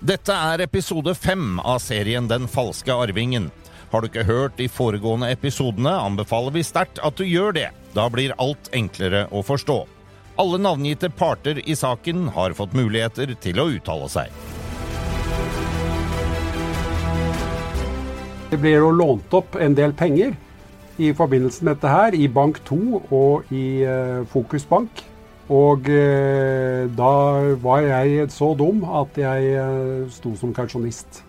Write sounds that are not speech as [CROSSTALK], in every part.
Dette er episode fem av serien Den falske arvingen. Har du ikke hørt de foregående episodene, anbefaler vi sterkt at du gjør det. Da blir alt enklere å forstå. Alle navngitte parter i saken har fått muligheter til å uttale seg. Det ble jo lånt opp en del penger i forbindelse med dette her, i Bank 2 og i eh, Fokus Bank. Og eh, da var jeg så dum at jeg eh, sto som kausjonist.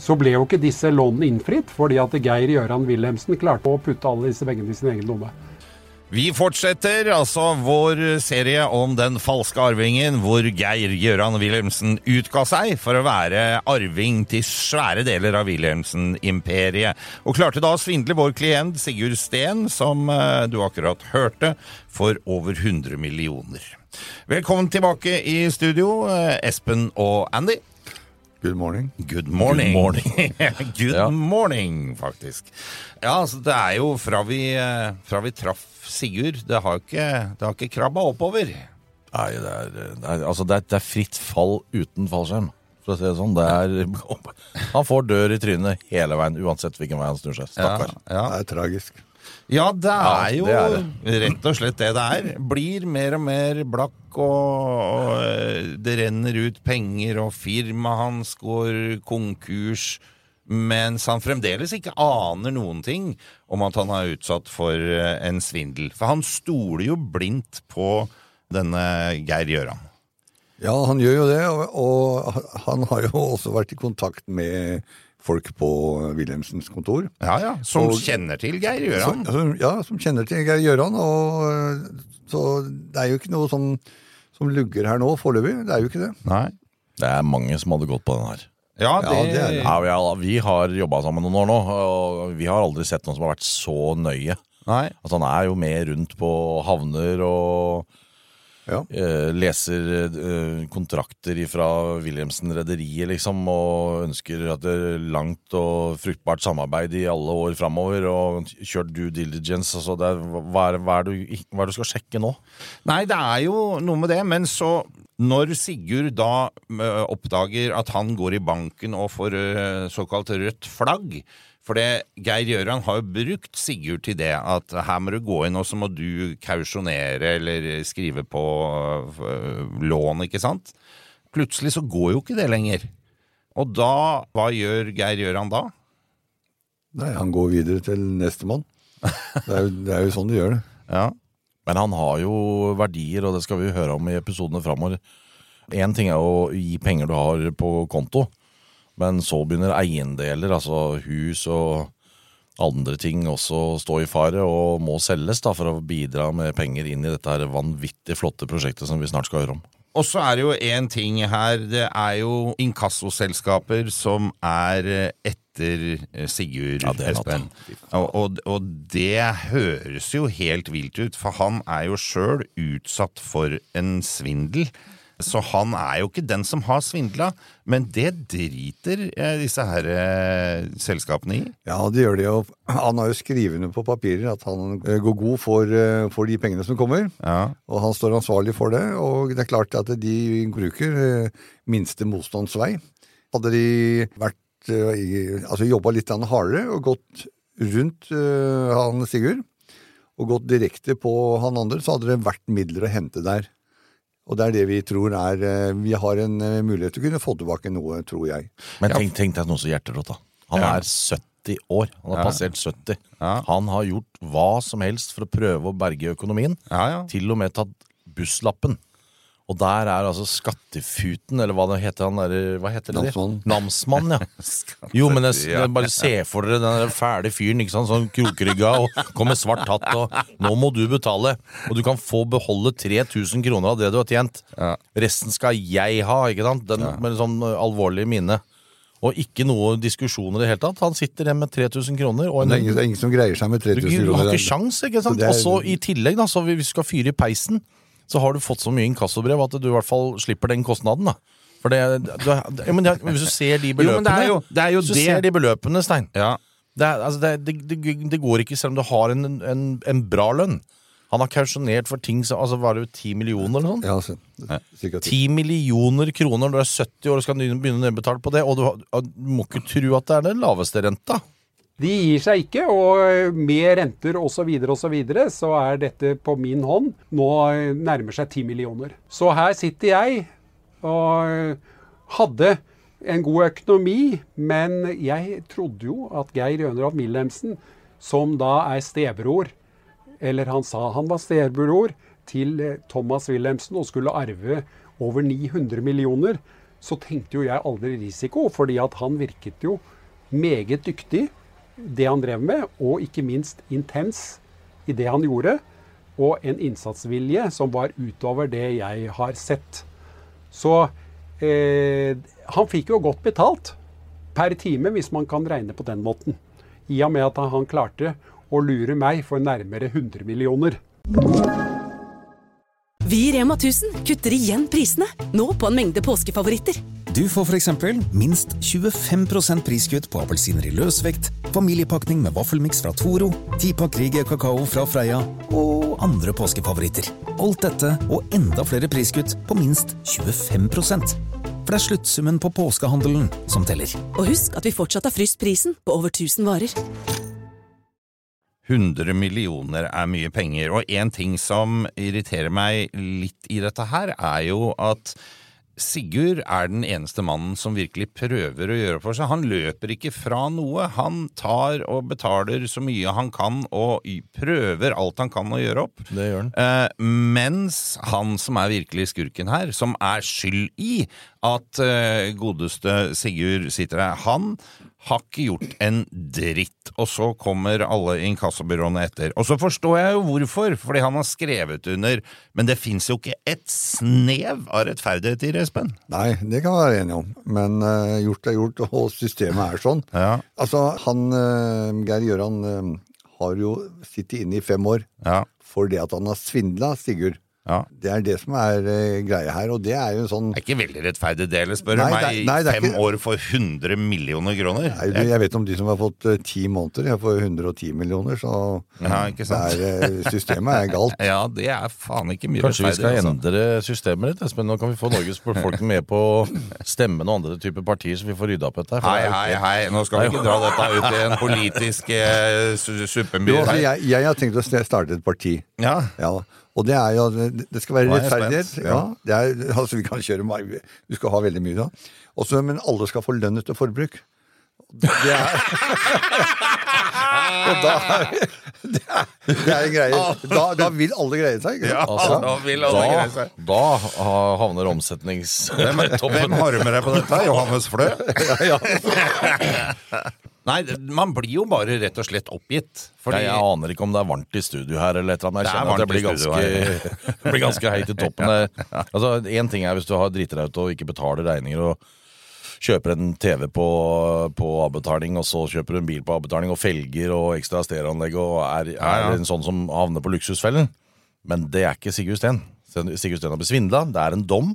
Så ble jo ikke disse lånene innfridd, fordi at Geir Gjøran Wilhelmsen klarte å putte alle disse pengene i sin egen lomme. Vi fortsetter altså vår serie om den falske arvingen, hvor Geir Gjøran Wilhelmsen utga seg for å være arving til svære deler av Wilhelmsen-imperiet, og klarte da å svindle vår klient Sigurd Steen, som eh, du akkurat hørte, for over 100 millioner. Velkommen tilbake i studio, eh, Espen og Andy. Good morning. Good morning. Good morning. [LAUGHS] Good Ja. morning, faktisk. Ja, altså det er jo fra vi, eh, fra vi traff Sigurd, det har ikke, det har ikke krabba oppover. Nei, det er, det, er, altså det, er, det er fritt fall uten fallskjerm. For å si det sånn. Det er, [LAUGHS] han får dør i trynet hele veien, uansett hvilken vei han snur seg. Stakkar. Ja, Det er tragisk. Ja det er jo det er rett og slett det det er. Blir mer og mer blakk, og, og eh, det renner ut penger, og firmaet hans går konkurs. Mens han fremdeles ikke aner noen ting om at han er utsatt for eh, en svindel. For han stoler jo blindt på denne Geir Gjøran. Ja, han gjør jo det, og han har jo også vært i kontakt med folk på Wilhelmsens kontor. Ja, ja, Som Og- kjenner til Geir Gjøran. som- ja, som kjenner til Geir Gjøran. Og, øh, så det er jo ikke noe som, som lugger her nå foreløpig. Det er jo ikke det. Nei. Det er mange som hadde gått på den her. Ja, det, Ja, det er det. Ja, vi har, vi har jobba sammen noen år nå, og vi har aldri sett noen som har vært så nøye. Nei. Altså, han er jo med rundt på havner og Ja. eh, leser eh, kontrakter fra Wilhelmsen-rederiet, liksom, og ønsker at det er langt og fruktbart samarbeid i alle år framover, og kjørt due diligence. Altså, det hva, er, hva, er du, hva er det du skal sjekke nå? Nei, det er jo noe med det, men så når Sigurd da oppdager at han går i banken og får såkalt rødt flagg For det, Geir Gjøran har jo brukt Sigurd til det, at her må du gå inn og så må du kausjonere eller skrive på ø, lån, ikke sant? Plutselig så går jo ikke det lenger. Og da, hva gjør Geir Gjøran da? Nei, han går videre til nestemann. Det, er jo- det er jo sånn de gjør det. [LAUGHS] Ja, Men han har jo verdier, og det skal vi høre om i episodene framover. Én ting er å gi penger du har på konto, men så begynner eiendeler, altså hus og andre ting, også å stå i fare og må selges da for å bidra med penger inn i dette her vanvittig flotte prosjektet som vi snart skal høre om. Og så er det jo én ting her. Det er jo inkassoselskaper som er eh, etter eh, Sigurd Ja, det Espen. Og, og, og det høres jo helt vilt ut, for han er jo sjøl utsatt for en svindel. Så han er jo ikke den som har svindla, men det driter eh, disse her eh, selskapene i. Ja, det gjør de jo. Han har jo skrevet under på papirer at han eh, går god for, eh, for de pengene som kommer. Ja. Og han står ansvarlig for det, og det er klart at de bruker minste motstands vei. Hadde de vært altså jobba litt hardere og gått rundt han Sigurd, og gått direkte på han andre, så hadde det vært midler å hente der. Og det er det vi tror er eh, Vi har en eh, mulighet til å kunne få tilbake noe, tror jeg. Men tenk, tenk deg noe så hjerterått, da. Han Ja. er 70 år. Han har Ja. passert 70. Ja. Han har gjort hva som helst for å prøve å berge økonomien. Ja, ja. Til og med tatt busslappen Og der er altså Skattefuten, eller hva det heter han der, hva heter det? Namsmann. Namsmann, ja. [LAUGHS] Jo, men jeg, jeg bare se for dere den fæle fyren, ikke sant, sånn krokrygga og kommer svart hatt og Nå må du betale, og du kan få beholde 3000 kroner av det du har tjent. Resten skal jeg ha, ikke sant? Den, Med sånn alvorlig minne. Og ikke noe diskusjon i det hele tatt. Han sitter igjen med 3000 kroner. Og Det en, er ingen, det er ingen som greier seg med 3000 kroner. du har ikke sjans, ikke sant? Og så i tillegg, da, så hvis vi skal fyre i peisen, så har du fått så mye inkassobrev at du i hvert fall slipper den kostnaden, da. For det, du, ja, men det, hvis du ser de [LAUGHS] Jo, men beløpene det jo, det er jo Hvis du ser de beløpene, Stein Ja. det, er, altså, det, går ikke selv om du har en, en, en bra lønn. Han har kausjonert for ting som altså, Var det jo 10 millioner eller noe sånt? Ja, Ti 10 millioner kroner når du er 70 år og skal begynne å nedbetale på det, og du, du må ikke tro at det er den laveste renta. De gir seg ikke, og med renter osv. Så, videre, og så, videre, så er dette på min hånd nå nærmer seg 10 millioner. Så her sitter jeg og hadde en god økonomi, men jeg trodde jo at Geir Jønrad Wilhelmsen, som da er stebror, eller han sa han var stebror til eh, Thomas Wilhelmsen og skulle arve over 900 millioner, så tenkte jo jeg aldri risiko, fordi at han virket jo meget dyktig det han drev med, og ikke minst intens i det han gjorde. Og en innsatsvilje som var utover det jeg har sett. Så eh, han fikk jo godt betalt per time, hvis man kan regne på den måten. I og med at han klarte å lure meg for nærmere 100 millioner. Vi i Rema 1000 kutter igjen prisene, nå på en mengde påskefavoritter. Du får f.eks. minst 25% priskutt på appelsiner i løsvekt, familiepakning med vaffelmiks fra Toro, 10-pakk Rieger kakao fra Freia og andre påskefavoritter. Alt dette og enda flere priskutt på minst 25 For det er sluttsummen på påskehandelen som teller. Og husk at vi fortsatt har fryst prisen på over 1000 varer. 100 millioner er mye penger, og en ting som irriterer meg litt i dette her, er jo at Sigurd er den eneste mannen som virkelig prøver å gjøre for seg. Han løper ikke fra noe. Han tar og betaler så mye han kan, og prøver alt han kan å gjøre opp. Det gjør han. Eh, mens han som er virkelig skurken her, som er skyld i at eh, godeste Sigurd sitter her, han har ikke gjort en dritt. Og så kommer alle inkassobyråene etter. Og så forstår jeg jo hvorfor, fordi han har skrevet under. Men det fins jo ikke et snev av rettferdighet i det, Espen. Nei, det kan vi være enige om. Men uh, gjort er gjort, og systemet er sånn. Ja. Altså, han uh, Geir Gjøran uh, har jo sittet inne i fem år Ja. for det at han har svindla Sigurd. Ja. Det er det som er uh, greia her, og det er jo en sånn Det er ikke veldig rettferdig det heller, spør du meg. nei, Fem ikke- år for 100 millioner kroner. Nei, du, Jeg vet om de som har fått eh, ti måneder. Jeg får 110 millioner, så Ja, ikke sant? det er, eh, systemet er galt. [LAUGHS] Ja, det er faen ikke mye Kanskje vi skal endre altså. endre systemet litt, Espen. Nå kan vi få Norges folk med på stemmen og andre typer partier, så vi får rydda opp dette. Hei, det hei, hei, nå skal vi ikke dra dette ut i en politisk uh, suppemyr altså, jeg, jeg har tenkt å starte et parti. Ja. Ja, og det er jo Det skal være er rettferdighet. Ja. ja. det er, altså, vi kan kjøre meg- Du skal ha veldig mye da. Også, men alle skal få lønn etter forbruk. Det er [LAUGHS] Og da er, det, er, det er en greie. Da, da vil alle greie seg. Ikke Ja. Altså, da vil alle greie seg. da havner omsetningstoppen. Hvem harmer deg på dette? Johannes Flø? [LAUGHS] [LAUGHS] Nei, man blir jo bare rett og slett oppgitt. Fordi Jeg, jeg aner ikke om det er varmt i studio her, eller et eller annet. Er Jeg kjenner at det blir ganske, [LAUGHS] det blir ganske høyt i toppen. [LAUGHS] ja. Altså, Én ting er hvis du har driter deg ut og ikke betaler regninger og kjøper en TV på, på avbetaling, og så kjøper du en bil på avbetaling, og felger og ekstra stereoanlegg, og er, Ja, ja. er en sånn som havner på luksusfellen. Men det er ikke Sigurd Steen. Sigurd Steen har besvindla. det er en dom.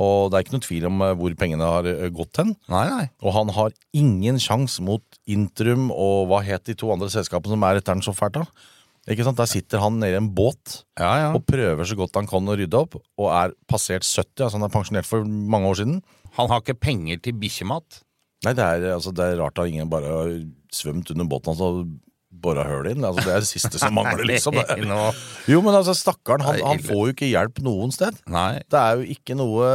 Og det er ikke noe tvil om eh, hvor pengene har eh, gått hen. Nei, nei. Og han har ingen sjanse mot Intrum og hva het de to andre selskapene som er etter den så fælt da? Ikke sant? Der sitter han nede i en båt Ja, ja. og prøver så godt han kan å rydde opp, og er passert 70, altså han er pensjonert for mange år siden. Han har ikke penger til bikkjemat. Nei, det er, altså, det er rart at ingen bare har svømt under båten hans og bora høl inn. Altså, det er det siste som [LAUGHS] mangler, liksom. Jo, men altså, stakkaren, han, han får jo ikke hjelp noen sted. Nei. Det er jo ikke noe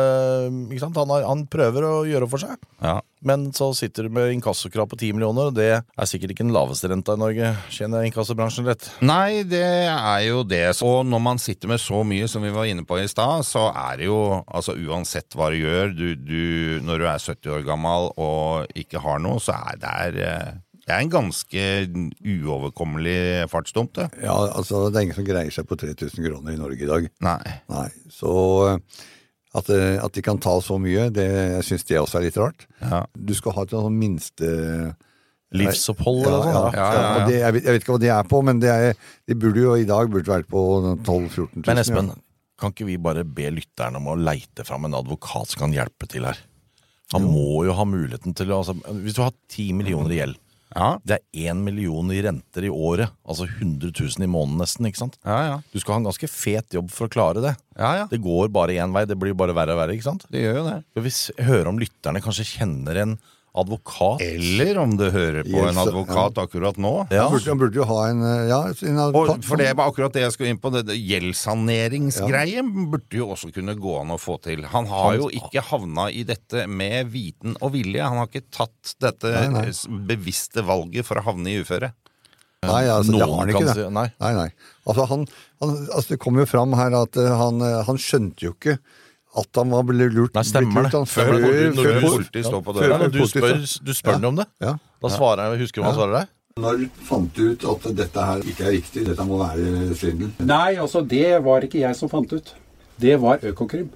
ikke sant? Han, har, han prøver å gjøre for seg. Ja. Men så sitter du med inkassokrav på 10 millioner, og det er sikkert ikke den laveste renta i Norge. Kjenner jeg inkassobransjen rett? Nei, det er jo det. Og når man sitter med så mye som vi var inne på i stad, så er det jo altså uansett hva du gjør, du, du, når du er 70 år gammel og ikke har noe, så er det, er, eh, det er en ganske uoverkommelig fartsdump, det. Ja, altså Det er ingen som greier seg på 3000 kroner i Norge i dag. Nei. Nei, Så eh, at, eh, at de kan ta så mye, det jeg syns det også er litt rart. Ja. Du skal ha et sånt minste Livsopphold ja, eller noe sånt. ja, ja, ja. Og det, jeg, vet, jeg vet ikke hva de er på, men det er, de burde jo i dag burde vært på 12 000-14 000. Men Espen, ja. kan ikke vi bare be lytterne om å leite fram en advokat som kan hjelpe til her? Han må jo ha muligheten til å altså, Hvis du har 10 millioner i gjeld, Ja. det er én million i renter i året, altså 100 000 i måneden nesten, ikke sant? Ja, ja. Du skal ha en ganske fet jobb for å klare det. Ja, ja. Det går bare én vei, det blir bare verre og verre, ikke sant? Det gjør jo det. Hvis vi s- om lytterne kanskje kjenner en advokat? Eller om du hører på en advokat advokat akkurat nå. Ja. Han burde, han burde jo ha en eh, Ja, en Og advokat. for det var akkurat det jeg skulle inn på. Det, det Gjeldssaneringsgreie burde jo også kunne gå an å få til. Han har Han- jo ikke havna i dette med viten og vilje. Han har ikke tatt dette Nei, nei. bevisste valget for å havne i uføre. Nei, altså, det har han ikke. si- det. nei. nei, nei. Altså, han, han, altså, det kom jo fram her at eh, han, eh, han skjønte jo ikke at han var ble lurt. Nei, stemmer det. Før når før- politi står på døra. Du spør, du spør den om det. Ja. Da svarer jeg, husker du hva han svarer deg? Når fant du ut at dette her ikke er riktig, dette må være svindel? Nei, altså det var ikke jeg som fant ut. Det var Økokrim.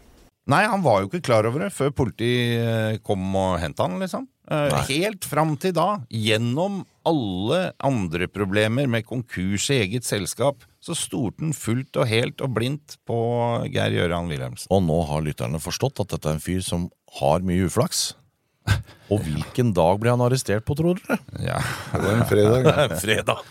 Nei, han var jo ikke klar over det før politiet eh, kom og henta han, liksom. Nei. Helt fram til da, gjennom alle andre problemer med konkurs i eget selskap, så stolte han fullt og helt og blindt på Geir Gjøran Wilhelmsen. Og nå har lytterne forstått at dette er en fyr som har mye uflaks. Og hvilken dag ble han arrestert på, tror dere? Ja. Det var en fredag. [LAUGHS] Fredag.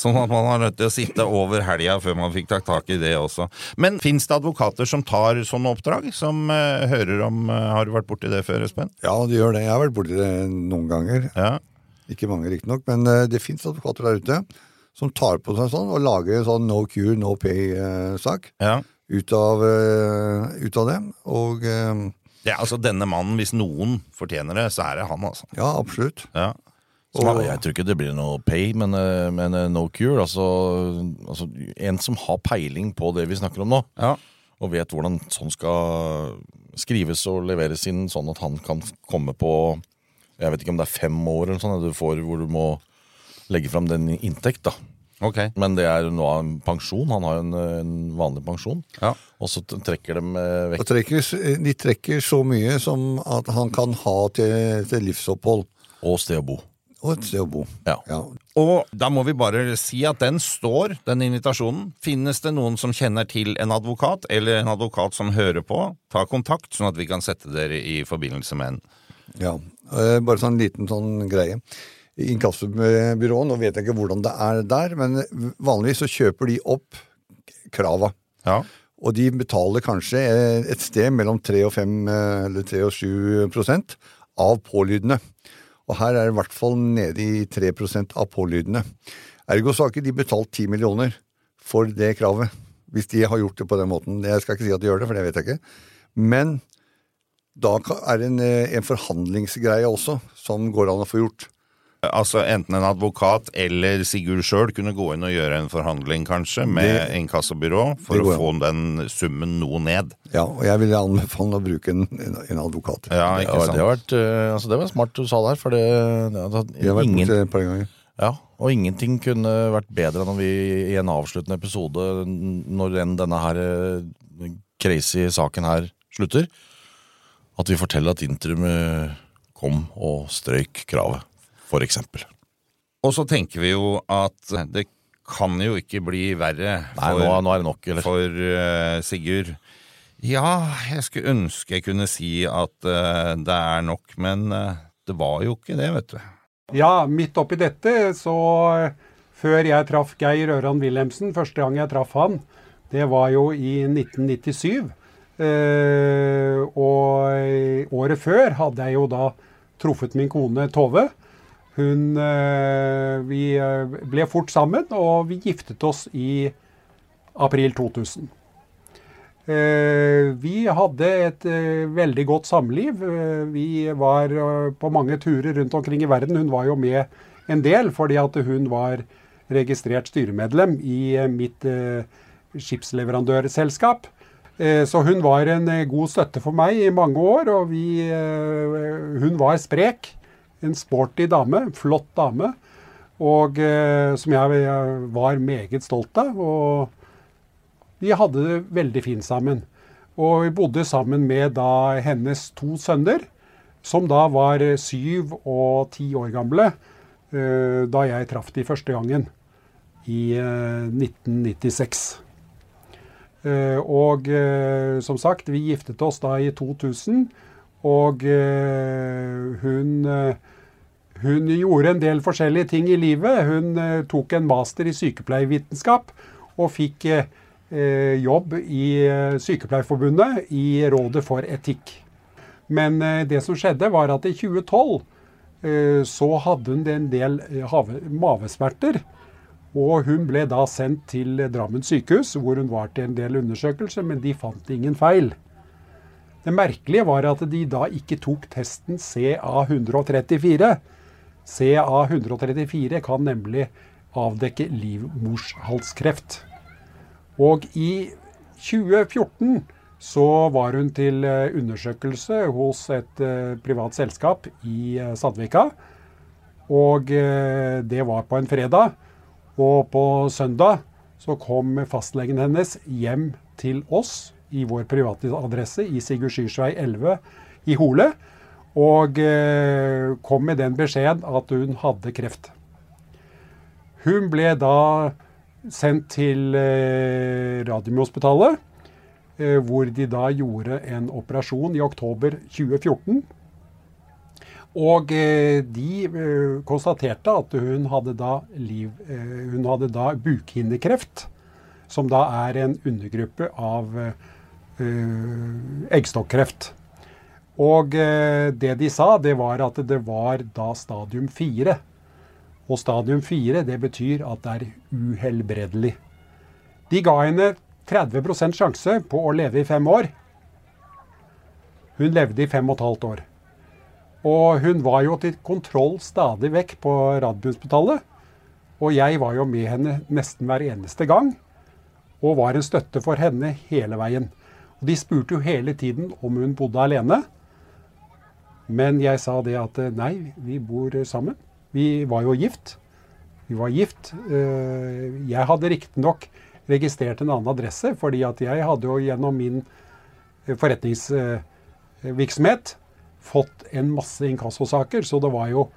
Sånn at man har nødt til å sitte over helga før man fikk tatt tak i det også. Men fins det advokater som tar sånne oppdrag? Som uh, hører om uh, Har du vært borti det før, Espen? Ja, det gjør det. Jeg har vært borti det noen ganger. Ja. Ikke mange, riktignok, men uh, det fins advokater der ute som tar på seg sånn og lager en sånn no cure, no pay-sak ja. ut, ut av det. Og ja, altså denne mannen, hvis noen fortjener det, så er det han, altså. ja, absolutt. Ja. Ja, jeg tror ikke det blir noe pay, men, eh, men eh, no cure. Altså, altså en som har peiling på det vi snakker om nå, Ja. og vet hvordan sånn skal skrives og leveres inn, sånn at han kan komme på Jeg vet ikke om det er fem år eller sånn, du får hvor du må legge fram den inntekt, da. Okay. Men det er nå en pensjon. Han har jo en, en vanlig pensjon. Ja. Og så trekker de eh, Og vekk trekker, de trekker så mye som at han kan ha til, til livsopphold og sted å bo. Og et sted å bo. Ja. Ja. Og da må vi bare si at den står, den invitasjonen. Finnes det noen som kjenner til en advokat, eller en advokat som hører på, ta kontakt, sånn at vi kan sette dere i forbindelse med en. Ja, eh, bare sånn liten sånn greie. Inkassobyrået, nå vet jeg ikke hvordan det er der, men vanligvis så kjøper de opp krava. Ja. Og de betaler kanskje eh, et sted mellom 3 og 5, eh, eller 3 og 7 prosent av pålydende. Og her er det i hvert fall nede i 3 av pålydende. Ergo så har ikke de betalt 10 millioner for det kravet. Hvis de har gjort det på den måten. Jeg skal ikke si at de gjør det, for det vet jeg ikke. Men da er det en, eh, en forhandlingsgreie også, som går an å få gjort. Altså enten en advokat eller Sigurd sjøl kunne gå inn og gjøre en forhandling, kanskje, med Det- inkassobyrå, for å få den summen noe ned. Ja, og jeg ville anbefale å bruke en, en, advokat. Ja, Ja, ikke det, sant? har vært, eh, altså det var smart du sa der, for det, det, det Vi har vært ingen, borte et par ganger. ja, Og ingenting kunne vært bedre enn om vi i en avsluttende episode, når enn denne her eh, crazy saken her slutter, at vi forteller at Intrum eh, kom og strøyk kravet, for eksempel. Og så tenker vi jo at det kan jo ikke bli verre Nei, nå, nå er det nok, eller? for uh, Sigurd. Ja, jeg skulle ønske jeg kunne si at uh, det er nok, men uh, det var jo ikke det, vet du. Ja, midt oppi dette, så før jeg traff Geir Øran Wilhelmsen, første gang jeg traff han, det var jo i 1997. Eh, og året før hadde jeg jo da truffet min kone Tove. Hun eh, Vi eh, ble fort sammen, og vi giftet oss i april 2000. Eh, Vi hadde et veldig godt samliv. Vi var på mange turer rundt omkring i verden. Hun var jo med en del fordi at hun var registrert styremedlem i mitt skipsleverandørselskap. Så hun var en god støtte for meg i mange år, og vi, hun var sprek. En sporty dame, flott dame, og eh, som jeg eh, var meget stolt av. Og vi hadde det veldig fint sammen. Og vi bodde sammen med da hennes to sønner, som da var eh, syv og ti år gamle eh, da jeg traff de første gangen i eh, 1996. Eh, og som sagt, vi giftet oss da i 2000, og eh, hun, eh, hun gjorde en del forskjellige ting i livet. Hun eh, tok en master i sykepleievitenskap og fikk eh, jobb i eh, Sykepleierforbundet i Rådet for etikk. Men det som skjedde, var at i 2012 eh, så hadde hun en del mavesmerter. Og hun ble da sendt til Drammen sykehus, hvor hun var til en del undersøkelser, men de fant ingen feil. Det merkelige var at de da ikke tok testen CA134. CA134 kan nemlig avdekke livmorshalskreft. Og i 2014 så var hun til eh, undersøkelse hos et eh, privat selskap i eh, Sandvika. Og det var på en fredag. Og på søndag så kom fastlegen hennes hjem til oss i vår private adresse i Sigurd-Syrsvei 11 i Hole. Og eh, kom med den beskjeden at hun hadde kreft. Hun ble da sendt til eh, Radiumhospitalet, eh, hvor de da gjorde en operasjon i oktober 2014. Og de konstaterte at hun hadde da, liv, hun hadde da bukhinnekreft, som da er en undergruppe av eggstokkreft. Og eh, det de sa, det var at det var da stadium 4. Og stadium 4 det betyr at det er uhelbredelig. De ga henne 30% sjanse på å leve i fem år. Hun levde i fem og et halvt år. Og hun var jo til kontroll stadig vekk på Radiumhospitalet. Og jeg var jo med henne nesten hver eneste gang. Og var en støtte for henne hele veien. Og de spurte jo hele tiden om hun bodde alene. Men jeg sa det at eh, nei, vi bor eh, sammen. Vi var jo gift. Vi var gift. Eh, Jeg hadde riktignok registrert en annen adresse, fordi at jeg hadde jo gjennom min forretningsvirksomhet fått en masse inkassosaker, så det var jo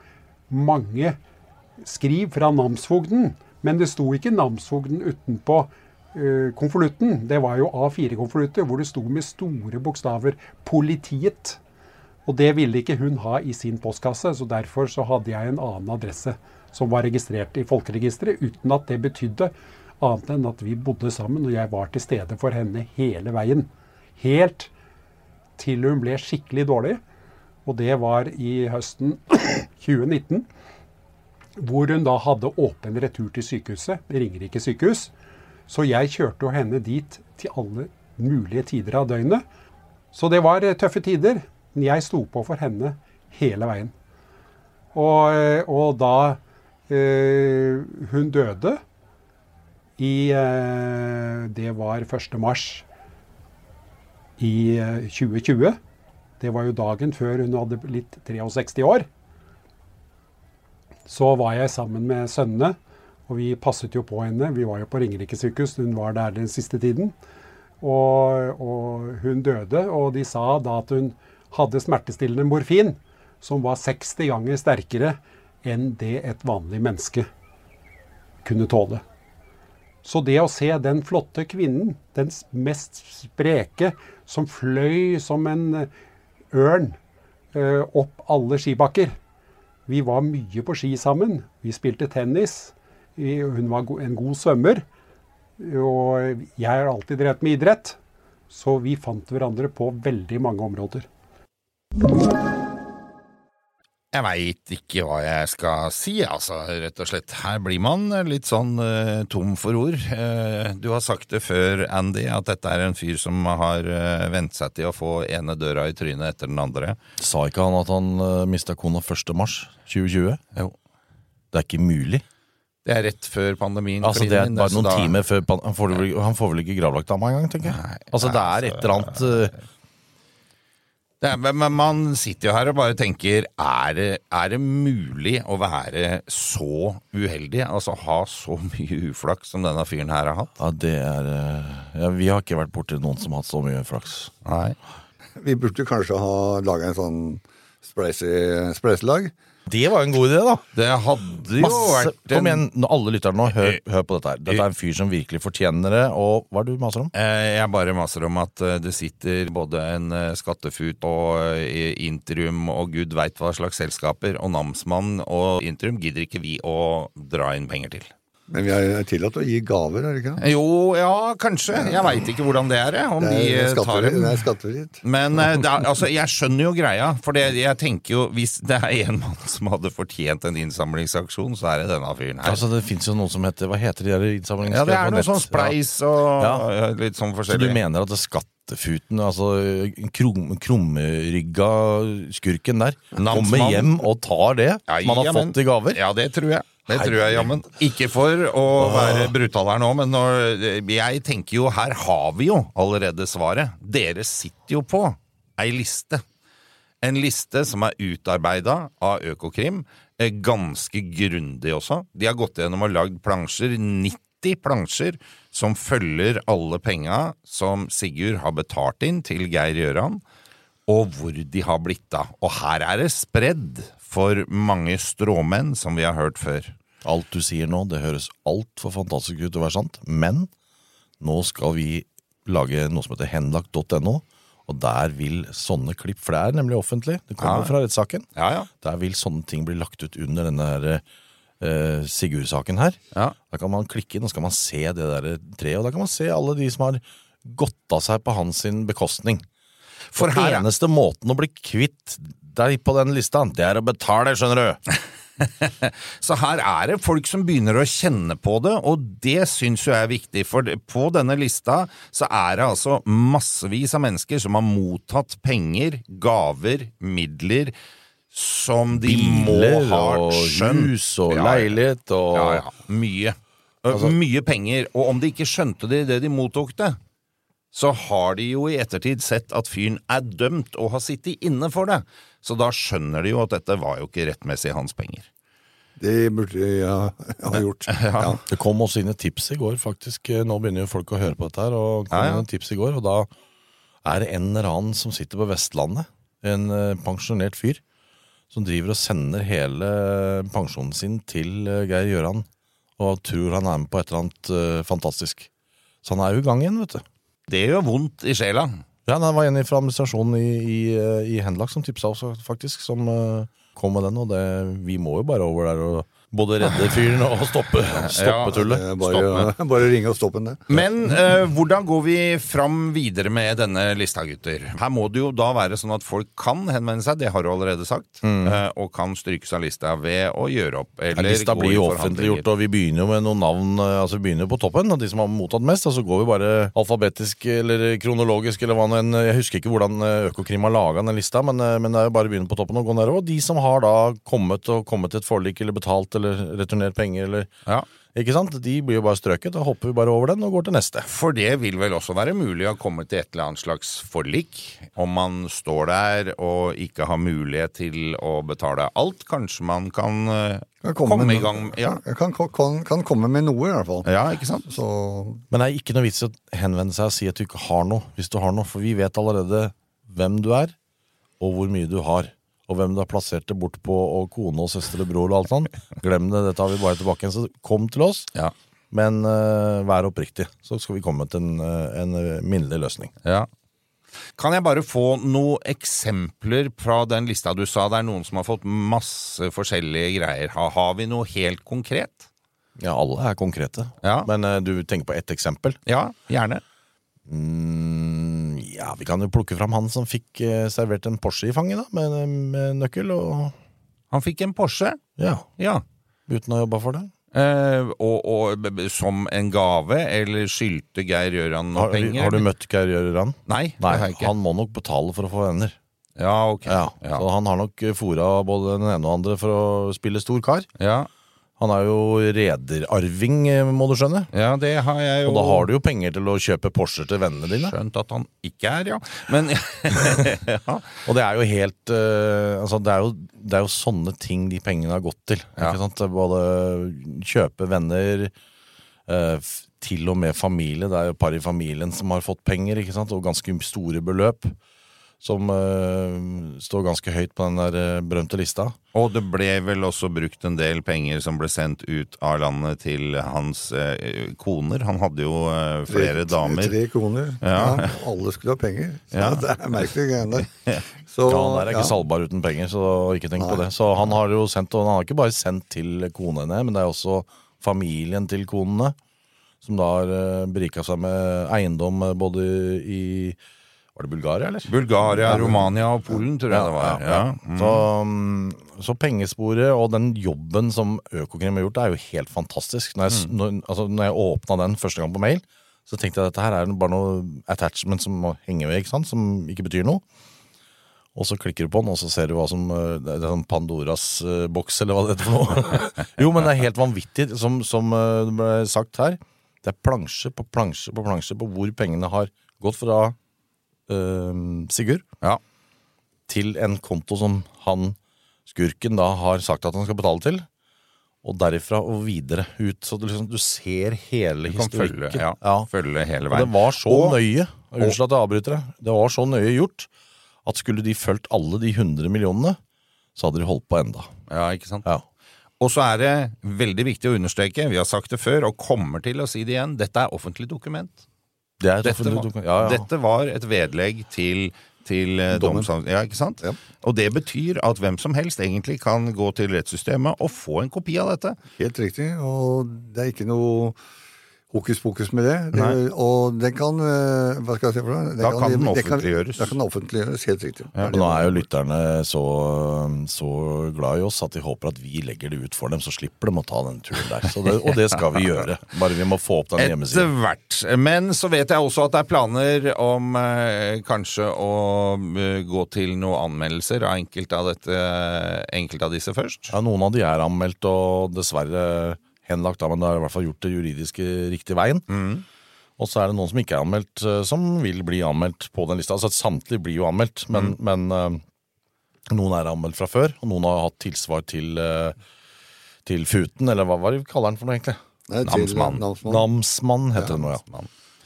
mange skriv fra namsfogden. Men det sto ikke namsfogden utenpå konvolutten. Det var jo A4-konvolutter hvor det sto med store bokstaver 'Politiet'. Og det ville ikke hun ha i sin postkasse, så derfor så hadde jeg en annen adresse som var registrert i folkeregisteret, uten at det betydde annet enn at vi bodde sammen, og jeg var til stede for henne hele veien. Helt til hun ble skikkelig dårlig, og det var i høsten [CLEARS THROAT] 2019. Hvor hun da hadde åpen retur til sykehuset, Ringerike sykehus. Så jeg kjørte henne dit til alle mulige tider av døgnet. Så det var tøffe tider. Men jeg sto på for henne hele veien. Og, eh, og da eh, hun døde i eh, Det var 1. mars i eh, 2020. Det var jo dagen før hun hadde blitt 63 år. Så var jeg sammen med sønnene, og vi passet jo på henne. Vi var jo på Ringerike sykehus, hun var der den siste tiden. Og, og hun døde, og de sa da at hun hadde smertestillende morfin, som var 60 ganger sterkere enn det et vanlig menneske kunne tåle. Så det å se den flotte kvinnen, den mest spreke, som fløy som en eh, ørn eh, opp alle skibakker Vi var mye på ski sammen. Vi spilte tennis. Hun var en god svømmer. Og jeg har alltid drevet med idrett. Så vi fant hverandre på veldig mange områder. Jeg veit ikke hva jeg skal si, altså, rett og slett. Her blir man litt sånn uh, tom for ord. Uh, du har sagt det før, Andy, at dette er en fyr som har uh, vent seg til å få ene døra i trynet etter den andre. Sa ikke han at han uh, mista kona 1. mars 2020? Jo. Det er ikke mulig. Det er rett før pandemien. Altså Det er bare noen da- timer før pandemien. han får, vel- han får vel ikke gravlagt dama engang, tenker jeg. Nei, altså Det er altså, et eller annet er, men man sitter jo her og bare tenker er det, er det mulig å være så uheldig? Altså ha så mye uflaks som denne fyren her har hatt? Ja, det er uh, ja, Vi har ikke vært borti noen som har hatt så mye flaks. Nei. Vi burde kanskje ha laga en sånn spleiselag. Det var en god idé, da. Det hadde jo Masse, vært kom igjen, alle lytterne nå, hør, hør på dette her. Dette er en fyr som virkelig fortjener det. Og hva er det du maser om? Eh, Jeg bare maser om at eh, det sitter både en eh, skattefut og eh, Intrum og gud veit hva slags selskaper, og namsmann og Intrum gidder ikke vi å dra inn penger til. Men vi er tillatt å gi gaver, er det ikke? Jo, ja, kanskje. Jeg veit ikke hvordan det er, om Det de er eh, tar dem. Det er skattefritt. Men eh, det er, altså, jeg skjønner jo greia, for det, jeg tenker jo hvis det er en mann som hadde fortjent en innsamlingsaksjon, så er det denne fyren her. Altså Det fins jo noe som heter Hva heter de der innsamlingene? ja, det er noe sånn spleis og Ja. ja, litt sånn forskjellig. Så du mener at det er skattefuten, altså krum, krumrygga skurken der, kommer hjem og tar det Ja, man har jamen. fått i gaver? Ja, det tror jeg. Det tror jeg jammen. Ikke for å være brutal her nå, men når, jeg tenker jo her har vi jo allerede svaret. Dere sitter jo på ei liste. En liste som er utarbeida av Økokrim, eh, ganske grundig også. De har gått gjennom og lagd plansjer, 90 plansjer, som følger alle penga som Sigurd har betalt inn til Geir Gjøran og hvor de har blitt av. Og her er det spredd for mange stråmenn, som vi har hørt før. Alt du sier nå, det høres altfor fantastisk ut til å være sant, men nå skal vi lage noe som heter henlagt.no, og der vil sånne klipp, for det er nemlig offentlig, det kommer Ja. fra rettssaken, Ja, ja. der vil sånne ting bli lagt ut under denne her, eh, Sigurd-saken her. Ja. Da kan man klikke inn, og så kan man se det der treet, og da kan man se alle de som har godta seg på hans bekostning. For Den eneste måten å bli kvitt deg på den lista, det er å betale, skjønner du. [LAUGHS] Så her er det folk som begynner å kjenne på det, og det syns jo jeg er viktig. For på denne lista så er det altså massevis av mennesker som har mottatt penger, gaver, midler, som de Biler må ha skjønt. hus og Ja, leilighet og Ja, ja. Mye. Mye penger. Og om de ikke skjønte det idet de mottok det, så har de jo i ettertid sett at fyren er dømt og har sittet inne for det. Så da skjønner de jo at dette var jo ikke rettmessig hans penger. Det burde jeg ha, gjort. [LAUGHS] Ja. Det kom også inn et tips i går, faktisk. Nå begynner jo folk å høre på dette her, og kom Ja, ja. inn et tips i går, og da er det en eller annen som sitter på Vestlandet, en eh, pensjonert fyr, som driver og sender hele pensjonen sin til eh, Geir Gjøran, og tror han er med på et eller annet eh, fantastisk. Så han er jo i gang igjen, vet du. Det gjør vondt i sjela. Ja, det var en fra administrasjonen i, i, eh, i Henlak som tipsa oss, faktisk, som eh, kom med den, og det, vi må jo bare over der og både redde fyren og stoppe, [LAUGHS] stoppe tullet. er Bare, [LAUGHS] bare ringe og stoppe den der. Men eh, hvordan går vi fram videre med denne lista, gutter? Her må det jo da være sånn at folk kan henvende seg, det har du allerede sagt, eh, og kan strykes av lista ved å gjøre opp. Ja, lista blir jo offentliggjort, og vi begynner jo med noen navn eh, Altså vi begynner jo på toppen, og de som har mottatt mest. Og så går vi bare alfabetisk eller kronologisk, eller hva nå enn Jeg husker ikke hvordan eh, Økokrim har laga den lista, men, eh, men det er jo bare å begynne på toppen og gå nedover. Og de som har da kommet og kommet til et forlik, eller betalt, eller returnert penger, eller Ja. Ikke sant? De blir jo bare strøket. Da hopper vi bare over den og går til neste. For det vil vel også være mulig å komme til et eller annet slags forlik? Om man står der og ikke har mulighet til å betale alt, kanskje man kan eh, Kan komme, med i gang Ja, Kan, kan, kan komme med noe, i hvert fall. ja ikke sant? Så Men det er ikke noe vits i å henvende seg og si at du ikke har noe, hvis du har noe. For vi vet allerede hvem du er, og hvor mye du har. Og hvem du har plassert det bort på, og kone og søster og bror og alt sånt. Glem det, det tar vi bare tilbake igjen. Så kom til oss, Ja. men uh, vær oppriktig. Så skal vi komme til en, eh, en eh, minnelig løsning. Ja. Kan jeg bare få noen eksempler fra den lista du sa? Det er noen som har fått masse forskjellige greier. Har, har vi noe helt konkret? Ja, alle er konkrete. Ja. Men uh, du tenker på ett eksempel? Ja, gjerne. Mm, ja, vi kan jo plukke fram han som fikk eh, servert en Porsche i fanget, da, med, med nøkkel. og Han fikk en Porsche. Ja, Ja. uten å ha jobba for det. Eh, og, og som en gave, eller skyldte Geir Gjøran noe Har, penger? har du møtt Geir Gjøran? Nei, Nei, han må nok betale for å få venner. Ja, ok. Ja, Ja. Så han har nok fora både den ene og den andre for å spille stor kar. Ja. Han er jo rederarving, eh, må du skjønne. ja, det har jeg jo Og da har du jo penger til å kjøpe Porscher til vennene dine. skjønt at han ikke er, ja. Men [LAUGHS] [LAUGHS] ja. Og det er jo helt uh, Altså, det er jo, det er jo sånne ting de pengene har gått til. Ja. Ikke sant? Både kjøpe venner, uh, til og med familie. Det er jo et par i familien som har fått penger, ikke sant? og ganske store beløp. Som uh, står ganske høyt på den der uh, berømte lista. Og det ble vel også brukt en del penger som ble sendt ut av landet til hans uh, koner. Han hadde jo flere damer. Tre koner. Ja. Ja. Alle skulle ha penger. Så Ja. Det er merkelige greiene der. Så, Ja, Han er ikke ja. salgbar uten penger, så ikke tenk på det. Så han har jo sendt, og han har ikke bare sendt til konene, men det er også familien til konene. Som da har berika seg med eiendom både i Var det Bulgaria, eller? Bulgaria, Romania og Polen, tror jeg det var. Ja. Mm. Så, mm, så pengesporet og den jobben som Økokrim har gjort, er jo helt fantastisk. Når jeg, Mm. når, altså, når jeg åpna den første gang på mail, så tenkte jeg at dette her er bare noe attachment som må henge ved, ikke sant? som ikke betyr noe. Og så klikker du på den, og så ser du hva som eh, Det er sånn Pandoras eh, boks, eller hva det heter for noe. [LAUGHS] jo, men det er helt vanvittig, som, som eh, det ble sagt her. Det er plansje på plansje på plansje på hvor pengene har gått fra eh, Sigurd Ja. til en konto som han, skurken, da har sagt at han skal betale til. Og derifra og videre ut. Så du, liksom, du ser hele Du kan historikken. følge, ja, Ja. følge hele Og det var så Og- nøye Unnskyld at jeg avbryter deg. Det var så nøye gjort at skulle de fulgt alle de 100 millionene, så hadde de holdt på enda. Ja, ikke sant? Ja. Og så er det veldig viktig å understreke, vi har sagt det før og kommer til å si det igjen, dette er offentlig dokument. Det er Dette var. Ja, ja. dette var et vedlegg til, til eh, Dommen. Ja, ikke sant? Ja. Og det betyr at hvem som helst egentlig kan gå til rettssystemet og få en kopi av dette. Helt riktig. Og det er ikke noe hokus pokus med det. Det og den kan eh, Hva skal jeg si for noe? Da kan den det offentliggjøres. Da kan den offentliggjøres, helt riktig. Ja. Og nå er jo lytterne så, så glad i oss at de håper at vi legger det ut for dem, så slipper de å ta den turen der. Så det, og det skal vi gjøre. [LAUGHS] Bare vi må få opp den Etter hjemmesiden. hvert. Men så vet jeg også at det er planer om eh, kanskje å eh, gå til noen anmeldelser av enkelte av, dette, enkelte av disse først. Ja, Noen av de er anmeldt og dessverre henlagt, da, men det har i hvert fall gjort det juridiske riktige veien. Og så er det noen som ikke er anmeldt, eh, som vil bli anmeldt på den lista. Altså Samtlige blir jo anmeldt, men, men uh, noen er anmeldt fra før, og noen har hatt tilsvar til, uh, til Futen, eller hva, hva kaller den for noe, egentlig? Nei, Namsmann. Namsmann. Namsmann heter det nå, ja.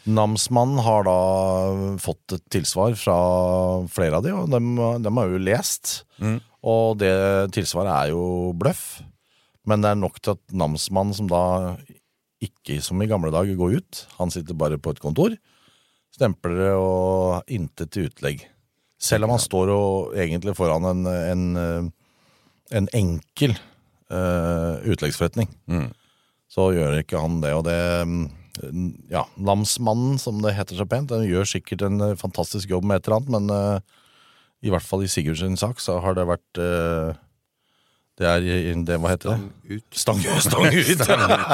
Namsmannen har da fått et tilsvar fra flere av de, og dem, dem har jo lest. Og det tilsvaret er jo bløff, men det er nok til at namsmannen, som da ikke som i gamle dager går ut, han sitter bare på et kontor, stempler det og intet til utlegg. Selv om han står og egentlig foran en, en, en enkel uh, utleggsforretning så gjør ikke han det. Og det mm, Ja, namsmannen, som det heter så pent, den gjør sikkert en fantastisk jobb med et eller annet, men uh, i hvert fall i Sigurds sak så har det vært eh, Det er det, hva heter det? Stang ut. Stang [LAUGHS] ut.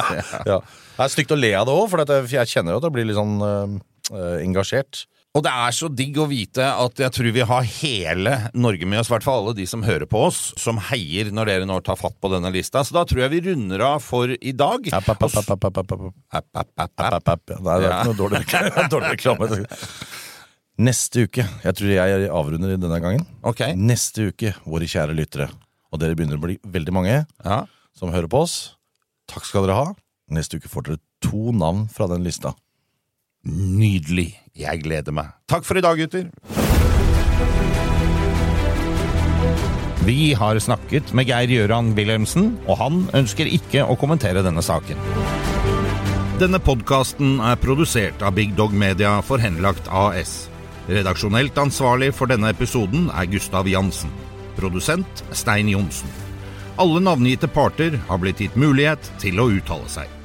[LAUGHS] ja. Det er stygt å le av det òg, for jeg kjenner jo at jeg blir litt sånn eh, engasjert. Og det er så digg å vite at jeg tror vi har hele Norge med oss, i hvert fall alle de som hører på oss, som heier når dere nå tar fatt på denne lista. Så da tror jeg vi runder av for i dag. App, app, app, app, app, app, app. App. Nei, det er ikke noe dårlig [LAUGHS] dårlig reklame. Neste uke, jeg tror jeg avrunder i denne gangen. Ok. Neste uke, våre kjære lyttere, og dere begynner å bli veldig mange Ja. som hører på oss, takk skal dere ha. Neste uke får dere to navn fra den lista. Nydelig. Jeg gleder meg. Takk for i dag, gutter. Vi har snakket med Geir Gjøran Wilhelmsen, og han ønsker ikke å kommentere denne saken. Denne podkasten er produsert av Big Dog Media for Henlagt AS. Redaksjonelt ansvarlig for denne episoden er Gustav Jansen. Produsent Stein Johnsen. Alle navngitte parter har blitt gitt mulighet til å uttale seg.